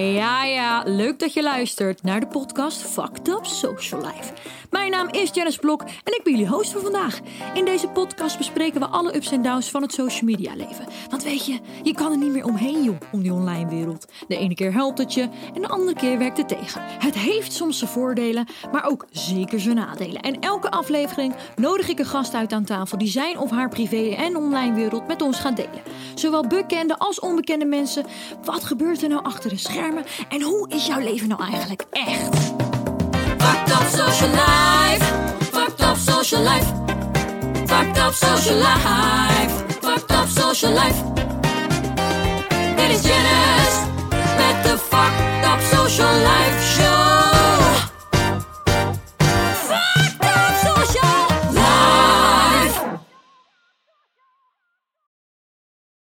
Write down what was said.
Ja, ja, leuk dat je luistert naar de podcast Fucked Up Social Life. Mijn naam is Janice Blok en ik ben jullie host voor vandaag. In deze podcast bespreken we alle ups en downs van het social media leven. Want weet je, je kan er niet meer omheen joh, om die online wereld. De ene keer helpt het je en de andere keer werkt het tegen. Het heeft soms zijn voordelen, maar ook zeker zijn nadelen. En elke aflevering nodig ik een gast uit aan tafel die zijn of haar privé en online wereld met ons gaat delen. Zowel bekende als onbekende mensen. Wat gebeurt er nou achter de schermen en hoe is jouw leven nou eigenlijk echt? Fucked up social life. Fucked up social life. Fucked up social life. Fucked up social life